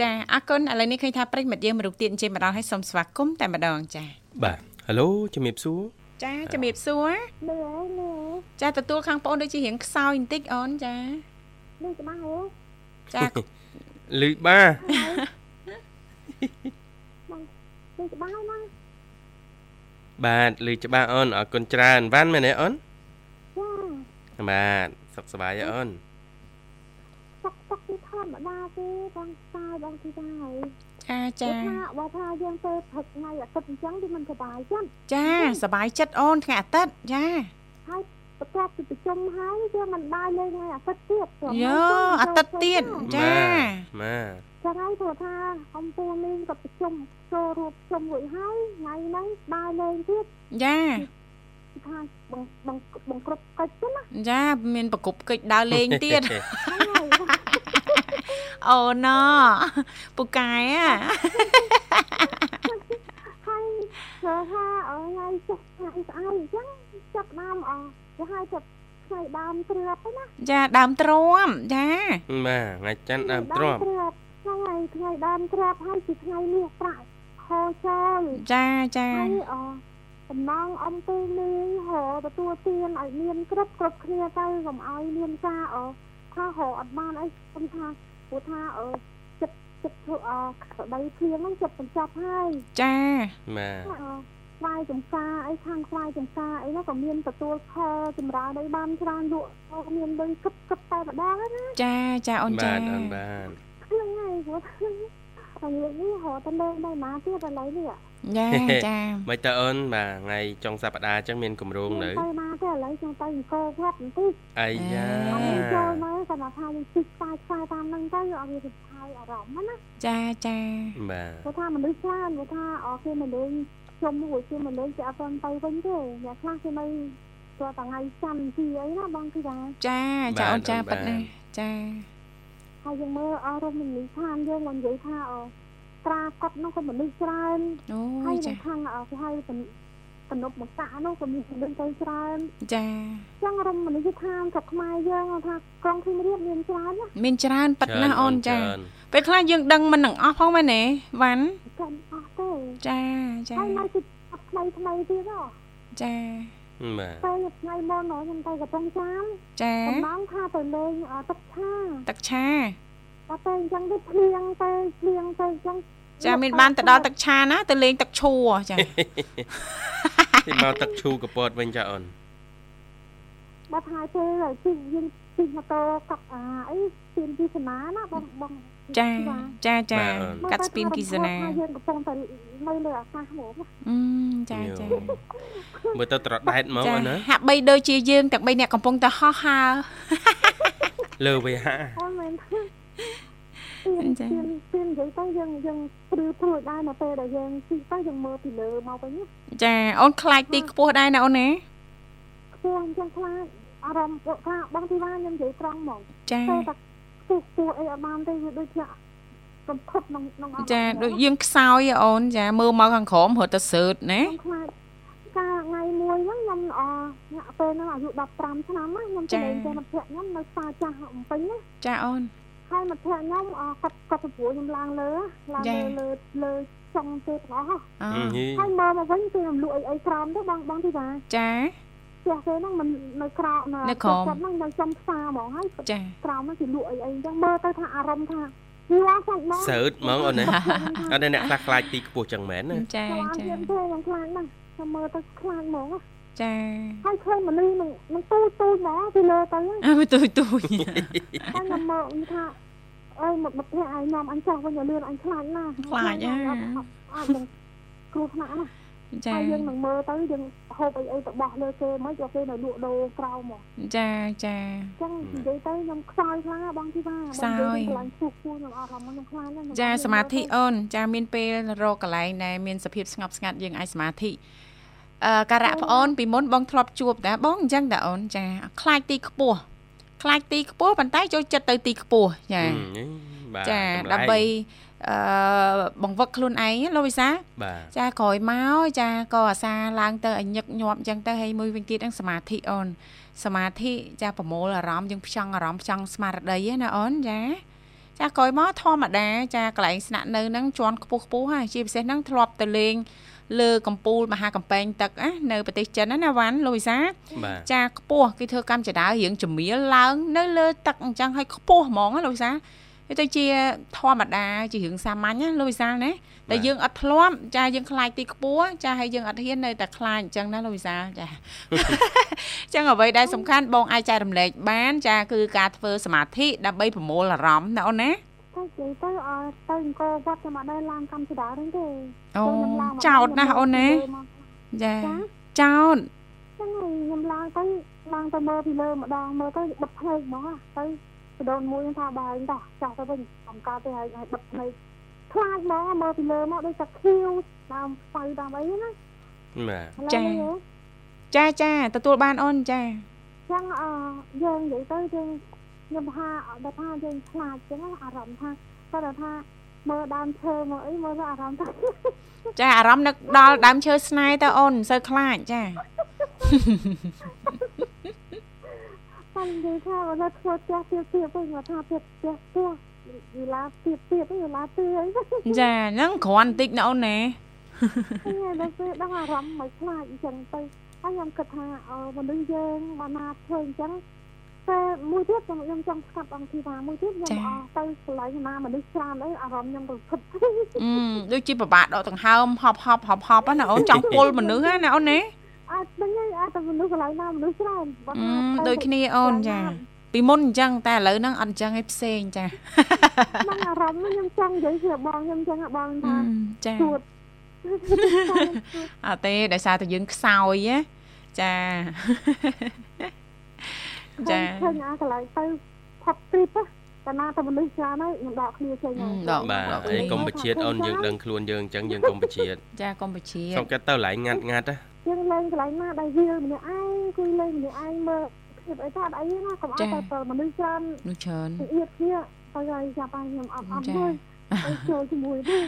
ចាអរគុណឥឡូវនេះឃើញថាប្រិយមិត្តយើងមរុកទៀតអញ្ជើញមកដល់ឲ្យសូមស្វាគមន៍តែម្ដងចាបាទហេ ឡូជំរាបសួរចាជំរាបសួរលឺលឺចាទទួលខាងប្អូនដូចជារៀងខ្សោយបន្តិចអូនចាលឺច្បាស់ហ៎ចាលឺបាទលឺច្បាស់ណាបាទលឺច្បាស់អូនអរគុណច្រើនវ៉ាន់មែនទេអូនចាបាទសុខសប្បាយទេអូនសុកសុកទីធម្មតាទេបងស្តាយបងទីដែរ ចាចាថាបើថាយើងទៅព្រឹកថ្ងៃអាទិត្យអញ្ចឹងវាមិនសប្បាយចឹងចាសប្បាយចិត្តអូនថ្ងៃអាទិត្យចាហើយបន្ទាប់ពីប្រជុំហើយយើងមិនបាយលេងថ្ងៃអាទិត្យទៀតព្រោះយោអាទិត្យទៀតចាបាទចឹងហើយព្រោះថាអំពូមីងក៏ប្រជុំចូលរួមប្រជុំរួចហើយថ្ងៃហ្នឹងបាយលេងទៀតចាថាបងបងបងគ្រប់កិច្ចណាចាមានប្រគប់កិច្ចដើរលេងទៀតហ្នឹងហើយ អូណូពូកែអាហើយធ្វើថាអើថ្ងៃចុះថ្ងៃស្អែកអញ្ចឹងចាប់ដើមអគេហៅចាប់ថ្ងៃដើមទ្រាបហ្នឹងណាចាដើមទ្រាំចាបាទថ្ងៃច័ន្ទដើមទ្របទ្រាបហ្នឹងហើយថ្ងៃដើមទ្រាបហើយជាថ្ងៃនេះប្រាក់ហោចូលចាចាហើយអតំណងអំពីនេះហៅទទួលទានឲ្យមានគ្រប់គ្រប់គ្នាទៅកុំឲ្យមានការអ ថាហៅអត់បានអីខ្ញុំថាព្រោះថាអចិត្តចិត្តធ្វើអក្តីភ្លៀងហ្នឹងចិត្តបញ្ចប់ហើយចាបាទអខ្លាយចំការអីខាងខ្លាយចំការអីនោះក៏មានទទួលផលចម្រើនអីបានច្រើនលក់ក៏មានលុយគិតគិតតែម្ដងណាចាចាអូនបាចាទអូនបាទហ្នឹងហើយព្រោះ តែនិយាយនេះហៅតែលេងដែរណាទៀតឥឡូវនេះចាចាមិនតើអូនបាទថ្ងៃចុងសប្តាហ៍អញ្ចឹងមានកម្រងនៅទៅណាទេឥឡូវចង់ទៅអង្គរវត្តបន្តិចអាយ៉ាអត់មានចូលមកគាត់ថាយើងទីខ្សែខ្សែតាមហ្នឹងទៅអត់មានសំខាន់អារម្មណ៍ណាចាចាបាទព្រោះថាមនុស្សច្រើនព្រោះថាអគេមកលេងខ្ញុំមួយគេមកលេងគេអត់ទាន់ទៅវិញទេអ្នកខ្លះគេនៅព្រោះតែថ្ងៃច័ន្ទទីអីណាបងគឺថាចាចាអូនចាប៉ិតណាចា ហើយយើងមើលអស់រមណីយដ្ឋានយើងមកនិយាយថាអត្រាកត់នោះក៏មនុស្សច្រើនអូហើយយនៅចាខាងអគេហៅទំនប់មកតាក់នោះក៏មានមនុស្សទៅច្រើនចាចឹងរមណីយដ្ឋានស្រុកខ្មែរយើងថាក្រុងភីមរៀបមានច្រើនណាមានច្រើនប៉ិតណាស់អូនចាច្រើនពេលខ្លះយើងដឹងមិននឹងអស់ផងមែនទេវ៉ាន់ចាំអស់ទេចាចាហើយនៅទីថ្មីថ្មីទៀតហ៎ចា បាទទៅថ្ងៃមុនខ្ញុំទៅកំពង់ចាមចាកំណងថាទៅលេងអទឹកឆាទឹកឆាដល់ទៅអញ្ចឹងទៅភ្លៀងទៅភ្លៀងទៅអញ្ចឹងចាមានបានទៅដល់ទឹកឆាណាទៅលេងទឹកឈួរចាទីមកទឹកឈូកពតវិញចាអូនបើថាទេហើយជិះយើងជិះម៉ូតូកាប់អាអីស្ពានពីសនាណាបងបង ចាចាចាមើលកាត់ស្ពានគីសនាថាយើងកំពុងតែនៅលើអាកាសហ្មងណាអឺចាចាមើលទៅត្រដែតមកចាអូនណាហាក់បីដូចជាយើងទាំងបីអ្នកកំពុងតែហោះហើរលើវេហាអូនមែនថាស្ពានស្ពានស្ពាននិយាយទៅយើងយើងព្រឿព្រួយដែរនៅពេលដែលយើងជិះទៅយើងមើលពីលើមកវិញណាចាអូនខ្លាចទីខ្ពស់ដែរណាអូនណាខ្ពស់អញ្ចឹងខ្លាចអារម្មណ៍ពួកថាបងទីវ៉ាខ្ញុំនិយាយត្រង់ហ្មងចាទៅតែខ្ពស់ខ្ពស់អីអត់បានទេវាដូចជាកំផុតក្នុងក្នុងអារម្មណ៍ចាដូចយើងខ្សោយហ៎អូនចាមើលមកខាងក្រោមរត់ទៅសើតណាខ្ញុំខ្លាចកាលថ្ងៃមួយហ្នឹងខ្ញុំអអ្នកពេលហ្នឹងអាយុ15ឆ្នាំណាខ្ញុំទៅលេងទៅមិត្តភក្តិខ្ញុំនៅផ្សារចាស់អំពេញណាចាអូនហើយមិត្តភក្តិខ្ញុំអគាត់គាត់ទៅព្រួយខ្ញុំឡើងលើឡើងចាលើលើលើចុងទេទាំងអស់ហ៎អហីហើយមើលមកវិញគេមិនលក់អីអីក្រោមទេបងបងទីថាចា ផ្ទះគេហ្នឹងមិននៅក្រោមនៅក្រោមគាត់ហ្នឹងនៅចំផ្សារហ្មងហើយចាក្រោមហ្នឹងគេលក់អីអីអញ្ចឹងមើលទៅថាអារម្មណ៍ថាយល់សាច់មកសើតហ្មងអូនណាអត់ទេអ្នកខ្លះខ្លាចទីខ្ពស់ចឹងមែនណាចាចាចាខ្ញុំទេខ្ញុំខ្លាចណាស់ខ្ញុំមើលទៅខ្លាចហ្មងណាចាហើយឃើញមនុស្សនឹងនឹងទូចទូចហ្មងពីលើទៅហ្នឹងអើទូចទូចហើយខ្ញុំមើលខ្ញុំថាអើយមកមកផ្ទះឲ្យនាំអញចោះវិញឲ្យលឿនអញខ្លាចណាស់ខ្លាចហ៎អត់អត់នឹងគ្រោះថ្នាក់ណា ចាហើយយើងនឹងមើលទៅយើងហូបអីអីទៅបោះលើគេមិនយកគេនៅលក់ដូរក្រៅមកចាចាអញ្ចឹងនិយាយទៅខ្ញុំខ្សោយខ្លាំងណាស់បងទីថាខ្សោយខ្លាំងឈូសឈូសខ្ញុំអត់អារម្មណ៍ខ្ញុំខ្លាចណាស់ខ្ញុំចាអត់សមាធិមើលទៅអូនចាមានពេលរកកន្លែងដែលមានសភាពស្ងប់ស្ងាត់យើងអាចសមាធិអឺការៈប្អូនពីមុនបងធ្លាប់ជួបតាបងអញ្ចឹងតាអូនចាខ្លាចទីខ្ពស់ខ្លាចទីខ្ពស់ប៉ុន្តែចូលចិត្តទៅទីខ្ពស់ចាបាទចាចម្លែកដើម្បី អឺបង្វឹកខ្លួនឯងណាលោកវិសាបាទចាក្រោយមកចាក៏អាសាឡើងទៅឲ្យញឹកញាប់អញ្ចឹងទៅហើយមួយវិញទៀតហ្នឹងសមាធិអូនសមាធិចាប្រមូលអារម្មណ៍យើងផ្ចង់អារម្មណ៍ផ្ចង់ស្មារតីណាអូនចាចាក្រោយមកធម្មតាចាកន្លែងស្នាក់នៅហ្នឹងជាន់ខ្ពស់ខ្ពស់ហើយជាពិសេសហ្នឹងធ្លាប់ទៅលេងលើកំពូលមហាកំពែងទឹកណានៅប្រទេសចិនណាណាវ៉ាន់លោកវិសាបាទចាខ្ពស់គេធ្វើកម្មចដារៀងចម្រៀលឡើងនៅលើទឹកអញ្ចឹងឲ្យខ្ពស់ហ្មងណាលោកវិសា វាទៅជាធម្មតាជារឿងសាមញ្ញណាលោកវិសាណាតែយើងអត់ធ្លាប់ចាយើងខ្លាចទីខ្ពស់ចាហើយយើងអត់ហ៊ាននៅតែខ្លាចអញ្ចឹងណាលោកវិសាចាអញ្ចឹងអ្វីដែលសំខាន់បងអាចចែករំលែកបានចាគឺការធ្វើសមាធិដើម្បីប្រមូលអារម្មណ៍ណាអូនណាទៅនិយាយទៅអើទៅអង្គរវត្តខ្ញុំអត់ដែរឡើងកម្មចដាទេទេអូខ្ញុំឡើងមកចោតណាស់អូនណាខ្ញុំមើលមកចាចាចោតចឹងហើយខ្ញុំឡើងទៅឡើងទៅមើលពីលើម្ដងមើលទៅបិទភ្នែកហ្មងណាទៅប ដូនមួយថាបើឯងតោះចោះទៅវិញអំកើតទៅហើយឲ្យបិទភ្នែកខ្លាចហ្មងមើលពីលើមកដូចតែខៀវតាមស្បៃតាមអីណាបាទឥឡូវចានេះហ៎ចាចាទទួលបានអូនចាចឹងអឺយើងនិយាយទៅយើងខ្ញុំថាដល់ថាយើងខ្លាចចឹងណាអារម្មណ៍ថាគាត់ថាមើលដើមឈើមើលអីមើលទៅអារម្មណ៍ថាចាអារម្មណ៍នឹកដល់ដើមឈើស្នេហ៍ទៅអូនមិនសូវខ្លាចចា តែនិយាយថាបើថាធ្វើផ្ទះទៀតទៀតវិញគាត់ថាទៀតផ្ទះផ្ទះយូឡាទៀតទៀតយូឡាទៀតអីហ្នឹងចាហ្នឹងគ្រាន់បន្តិចណាអូនណាហើយដល់ពេលដឹងអារម្មណ៍មិនខ្លាចអញ្ចឹងទៅហើយខ្ញុំគិតថាអឺមនុស្សយើងបើណាធ្វើអញ្ចឹងតែមួយទៀតខ្ញុំខ្ញុំចង់ស្កាត់អង្គធីតាមួយទៀតខ្ញុំអស់ទៅកន្លែងណាមនុស្សច្រើនអីអារម្មណ៍ខ្ញុំរំភើបអឺដូចជាពិបាកដកដង្ហើមហប់ហប់ហប់ហប់ហ្នឹងណាអូនចង់ពុលមនុស្សហ្នឹងណាអូនណា អាចដឹងហើយអាចតែមនុស្សកន្លែងណាមនុស្សច្រើនបើអឺថាទៅដូចគ្នាអូនចាពីមុនអញ្ចឹងតែឥឡូវហ្នឹងអត់អញ្ចឹងឯងផ្សេងចាក្នុងអារម្មណ៍ខ្ញុំចង់និយាយជាបងខ្ញុំអញ្ចឹងហ่ะបងអឺថាចាជួតអត់ទេដោយសារតែយើងខ្សោយណាចាចាឃើញអាកន្លែងទៅផុតទ្រីបតែណាតែមនុស្សច្រើនហើយខ្ញុំដកគ្នាចេញហើយដកបាទអីកុំបជាតិអូនយើងដឹងខ្លួនយើងអញ្ចឹងយើងកុំបជាតិចាកុំបជាសុំកាត់ទៅឡើងងាត់ងាត់ណា យើងលេងកន្លែងណាដែលវាលម្នាក់ឯងគួយលេងម្នាក់ឯងមើលភាពអីថាអត់អីណាកុំអត់តែមនុស្សច្រើនមនុស្សច្រើនអៀតគ្នាបើឲ្យចាប់ឲ្យខ្ញុំអត់អត់ទេចូលជាមួយទេ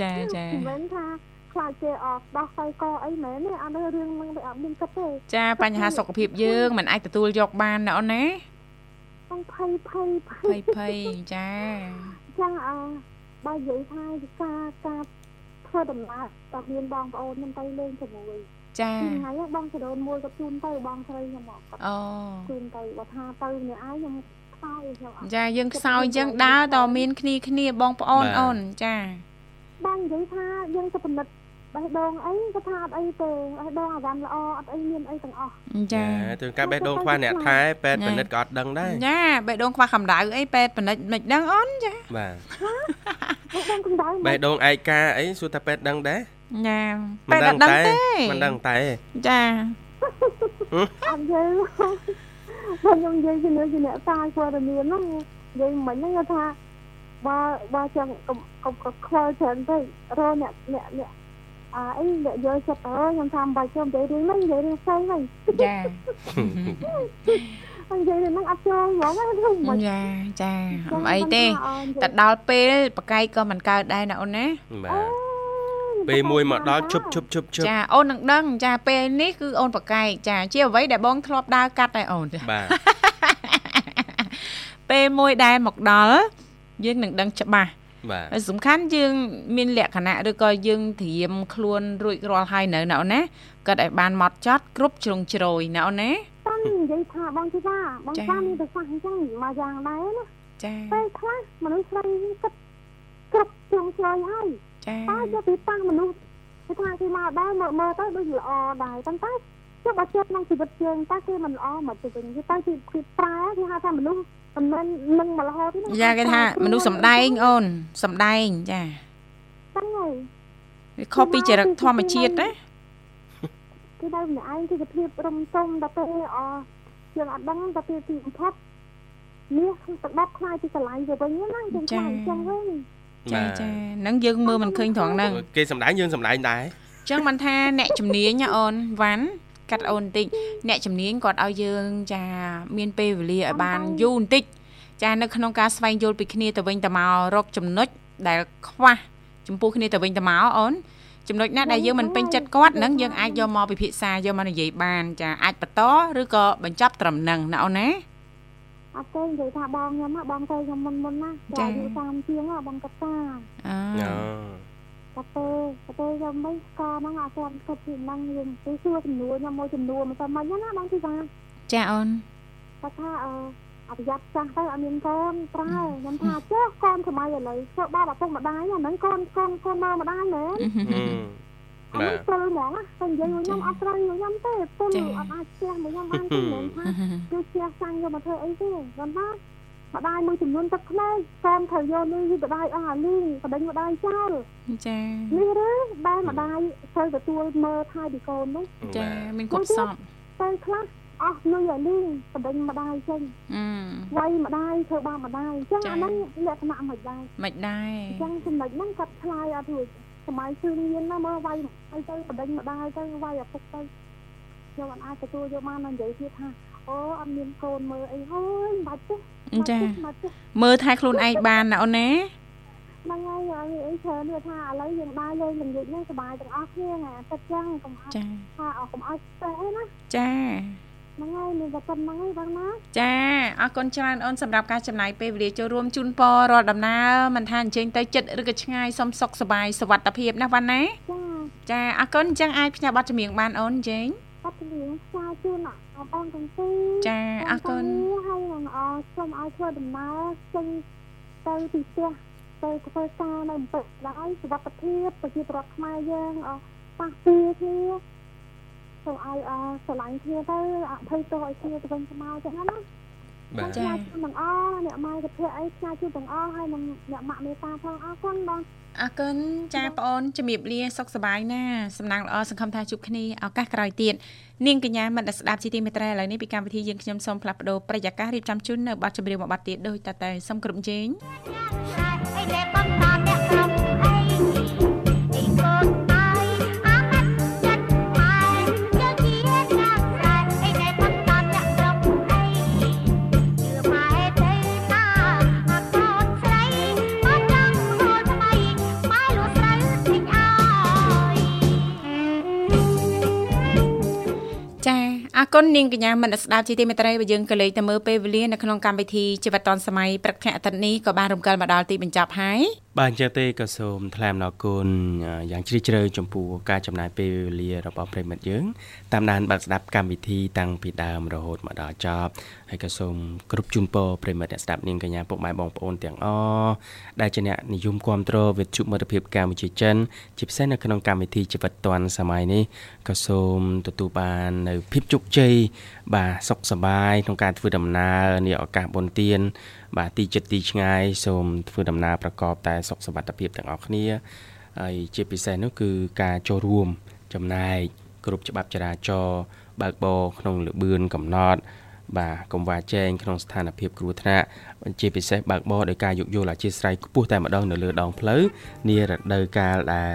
ចាចាមិនថាខ្លាចគេអត់ដោះហើយកអីមែនទេអានេះរឿងមិនអត់មានគិតទេចាបញ្ហាសុខភាពយើងមិនអាចទទួលយកបានណាអូនណាភ័យភ័យភ័យភ័យចាចឹងអបើនិយាយថាការការធ្វើដំណើរតើមានបងប្អូនខ្ញុំទៅលេងជាមួយ ចាថ្ងៃហ្នឹងបងចដូនមួយក៏ជូនទៅបងស្រីខ្ញុំមកគាត់អូជូនទៅបើថាទៅម្នាក់ឯងខ្ញុំខ្សោយខ្ញុំអត់ចាយើងខ្សោយអញ្ចឹងដើរតមានគ្នាគ្នាបងប្អូនអូនចាបងនិយាយថាយើងទៅពិនិត្យបេះដូងអីក៏ថាអត់អីទេបេះដូងអារម្មណ៍ល្អអត់អីមានអីទាំងអស់ចាទៅការបេះដូងខ្វះអ្នកថែពេទ្យពិនិត្យក៏អត់ដឹងដែរចាបេះដូងខ្វះកម្ដៅអីពេទ្យបនិចមិនដឹងអូនចាបាទបេះដូងកម្ដៅបេះដូងឯកាអីសួរថាពេទ្យដឹងដែរ ចាមិនពេទ្យអត់ដឹងទេមិនដឹងតែចាអត់យើងបើខ្ញុំនិយាយជាមួយជាអ្នកតាយព័ត៌មានហ្នឹងនិយាយមិញហ្នឹងគាត់ថាបើបើចង់កុំកុំកុំខ្វល់ច្រើនពេករកអ្នកអ្នកអ្នកអើអីអ្នកយកចិត្តទៅខ្ញុំថាមិនបាច់ចូលនិយាយរឿងហ្នឹងនិយាយរឿងផ្សេងហ្នឹងចាហើយនិយាយរឿងហ្នឹងអត់ចូលហ្មងហ្នឹងមិនចាចាអត់អីទេតែដល់ពេលបកាយក៏មិនកើតដែរណាអូនណាបាទ ពេលមួយមកដល់ជប់ជប់ជប់ជប់ចាអូននឹងដឹងចាពេលនេះគឺអូនបកាយចាជាអ្វីដែលបងធ្លាប់ដើរកាត់ដែរអូនចាបាទពេលមួយដែលមកដល់យើងនឹងដឹងច្បាស់បាទហើយសំខាន់យើងមានលក្ខណៈឬក៏យើងត្រៀមខ្លួនរួចរាល់ហើយនៅណាអូនណាគាត់ឲ្យបានមកចត់គ្រប់ជ្រុងជ្រោយណាអូនណាតាំងនិយាយថាបងទីថាបងចា៎តាមានប្រសាសន៍អញ្ចឹងមកយ៉ាងដែរណាចាពេលខ្លះមនុស្សស្រីគិតគ្រប់ជ្រុងជ្រោយហើយ ចាតែយកពីតាំងមនុស្សគេថាគេមកដែរមើលមើលទៅដូចល្អដែរប៉ុន្តែចុះបើជិតក្នុងជីវិតយើងតើគេមិនល្អមកទៅវិញគេទៅគេគេប្រើគេហៅថាមនុស្សមិនមែននឹងមករហូតទេណាយ៉ាគេថាមនុស្សសំដែងអូនសំដែងចាហ្នឹងហើយវាខុសពីចរិតធម្មជាតិណាគេនៅម្នាក់ឯងគេភាពរំទុំដល់ពេលអយើងអត់ដឹងដល់ពេលទីបំផុតនេះទៅដប់ខ្លាយពីកន្លែងទៅវិញណាយើងខ្លាយអញ្ចឹងវិញ ចាចាហ្នឹងយើងមើលមិនឃើញត្រង់ហ្នឹងគេសំដែងយើងសំដែងដែរអញ្ចឹងមិនថាអ្នកជំនាញណាអូនវ៉ាន់កាត់អូនបន្តិចអ្នកជំនាញគាត់ឲ្យយើងចាមានពេលវេលាឲ្យបានយូរបន្តិចចានៅក្នុងការស្វែងយល់ពីគ្នាទៅវិញទៅមករកចំណុចដែលខ្វះចំពោះគ្នាទៅវិញទៅមកអូនចំណុចណាដែលយើងមិនពេញចិត្តគាត់នឹងយើងអាចយកមកពិភាក្សាយកមកនិយាយបាន ចាអាចបន្តឬក៏បញ្ចប់ត្រឹមហ្នឹងណាអូនណា អត់ទេនិយាយថាបងខ្ញុំណាបងទៅខ្ញុំមុនមុនណាចាចាអាយុ30ជាងណាបងកតាអឺអូតែពេលតែពេលខ្ញុំមិនស្គាល់ហ្នឹងអត់ទាន់គិតពីហ្នឹងយើងទៅសួរចំនួនខ្ញុំមួយចំនួនមិនទៅមិនណាបងទីថាចាអូនគាត់ថាអឺអប្រយ័ត្នចាស់ទៅអត់មានកូនប្រើខ្ញុំថាចុះកូនសម័យឥឡូវចុះបាបឪពុកម្ដាយអាហ្នឹងកូនកូនកូនមកម្ដាយមែនហឹម អាបានេះទព្រុលហ្មងណាតែនិយាយមកខ្ញុំអត់ត្រូវមកខ្ញុំទេពុលអត់អាចផ្ទះមកខ្ញុំបានទេមិនថាគឺផ្ទះសាំងយកមកធ្វើអីទេគាត់ថាម្ដាយមួយចំនួនទឹកភ្នែកកូនត្រូវយកលុយពីម្ដាយអស់អាលីងបដិញម្ដាយចោលចានេះឬដែលម្ដាយត្រូវទទួលមើលថែពីកូននោះចាមានគ្រប់សពទៅខ្លះអស់លុយអាលីងបដិញម្ដាយចេញអឺវាយម្ដាយធ្វើបាបម្ដាយអញ្ចឹងអាហ្នឹងលក្ខណៈមិនដែរមិនដែរអញ្ចឹងចំណុចហ្នឹងគាត់ឆ្លើយអត់រួច សម័យជឿនមានណាមើលវាយអីទៅបដិញម្ដាយទៅវាយឪពុកទៅខ្ញុំអត់អាចទទួលយកបាននឹងនិយាយទៀតថាអូអត់មានកូនមើលអីហើយមិនបាច់ទេចាមិនបាច់ទេមើលថែខ្លួនឯងបានណាអូនណាហ្នឹងហើយអីអីច្រើនវាថាឥឡូវយើងដើរលេងល្ងាចហ្នឹងសុបាយទាំងអស់គ្នាណាតែចឹងកុំអត់ចាថាអត់កុំឲ្យស្ទះអីណាចា ហ្នឹងហើយមានតែប៉ុណ្្នឹងហើយបងណាចាអរគុណច្រើនអូនសម្រាប់ការចំណាយពេលវេលាចូលរួមជូនពររាល់ដំណើរមិនថាអញ្ជើញទៅចិត្តឬក៏ឆ្ងាយសុំសុខសប្បាយសុវត្ថិភាពណាវ៉ាន់ណាចាចាអរគុណអញ្ចឹងអាចផ្ញើប័ណ្ណចម្រៀងបានអូនចេងអត់លៀងផ្សាយជូនអបងទាំងពីរចាអរគុណហើយនឹងអសូមឲ្យធ្វើដំណើរចេញទៅទីផ្ទះទៅធ្វើការនៅអំពើដោយសុវត្ថិភាពប្រជាពលរដ្ឋខ្មែរយើងអប៉ះពីគ្នា សូមឲ្យអស្រឡាញ់គ្នាទៅអភ័យទោសឲ្យគ្នាទៅវិញទៅមកចឹងណាបាទចា៎ទាំងអស់អ្នកម៉ែកភៈអីផ្សាយជូនទាំងអស់ហើយនឹងអ្នកម៉ាក់មេតាផងអរគុណបងអរគុណចាបងអូនជំរាបលាសុខសប្បាយណាសំណាងល្អសង្ឃឹមថាជួបគ្នាឱកាសក្រោយទៀតនាងកញ្ញាមិត្តស្ដាប់ជីទីមេត្រីឥឡូវនេះពីកម្មវិធីយើងខ្ញុំសូមផ្លាស់ប្ដូរប្រយាកររៀបចំជូននៅប័ណ្ណចម្រៀងមួយប័ណ្ណទៀតដោយតតែសូមគ្រប់ជេងអីដែលបងតាអ្នក អរគុណនាងកញ្ញាមិត្តស្ដាប់ជីទីមេត្រីបើយើងក៏លេខទៅមើលពេលវេលានៅក្នុងកម្មវិធីជីវិតឌុនសម័យព្រឹកថ្ងៃអាទិត្យនេះក៏បានរំកិលមកដល់ទីបញ្ចប់ហើយ បាទអញ្ចឹងទេក៏សូមថ្លែងអំណរគុណអឺយ៉ាងជ្រាលជ្រៅចំពោះការចំណាយពេលវេលារបស់ប្រិមិត្តយើងតាមដានបើកស្ដាប់កម្មវិធីតាំងពីដើមរហូតមកដល់ចប់ហើយក៏សូមគ្រប់ជូនពរប្រិមិត្តអ្នកស្ដាប់នាងកញ្ញាពុកម៉ែបងប្អូនទាំងអស់ដែលជាអ្នកនិយមគ្រប់គ្រងវិទ្យុមិត្តភាពកម្ពុជាចិនជាពិសេសនៅក្នុងកម្មវិធីជីវិតឌွန်សម័យនេះក៏សូមទទួលបាននៅភាពជោគជ័យបាទសុខសប្បាយក្នុងការធ្វើដំណើរនាឱកាសបុណ្យទាន បាទទីចិត្តទីឆ្ងាយសូមធ្វើដំណើរប្រកបតែសុខសប្បាយភាពទាំងអស់គ្នាហើយជាពិសេសនោះគឺការចូលរួមចំណែកគ្រប់ច្បាប់ចរាចរណ៍បើកបរក្នុងលបឿនកំណត់បាទកុំវាចែងក្នុងស្ថានភាពគ្រោះថ្នាក់ជាពិសេសបើកបរដោយការយោគយល់អធិស្ឋានខ្ពស់តែម្ដងនៅលើដងផ្លូវនារដូវកាលដែល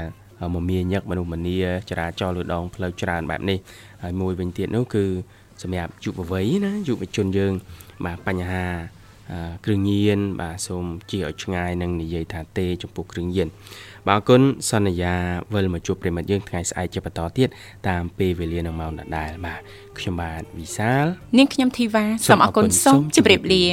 មមាញឹកមនុស្សម្នាចរាចរណ៍លើដងផ្លូវច្រើនបែបនេះហើយមួយវិញទៀតនោះគឺសម្រាប់យុវវ័យណាយុវជនយើងបាទបញ្ហាអឺ គ្រឿងញៀនបាទសូមជៀសឲ្យឆ្ងាយនឹងនិយាយថាទេចំពោះគ្រឿងញៀនបាទអរគុណសន្យាវិលមកជួបប្រិមត្តយើងថ្ងៃស្អែកជាបន្តទៀតតាមពេលវេលានឹងម៉ោងដដែលបាទខ្ញុំបាទវិសាលនាងខ្ញុំធីវ៉ាសូមអរគុណសូមជម្រាបលា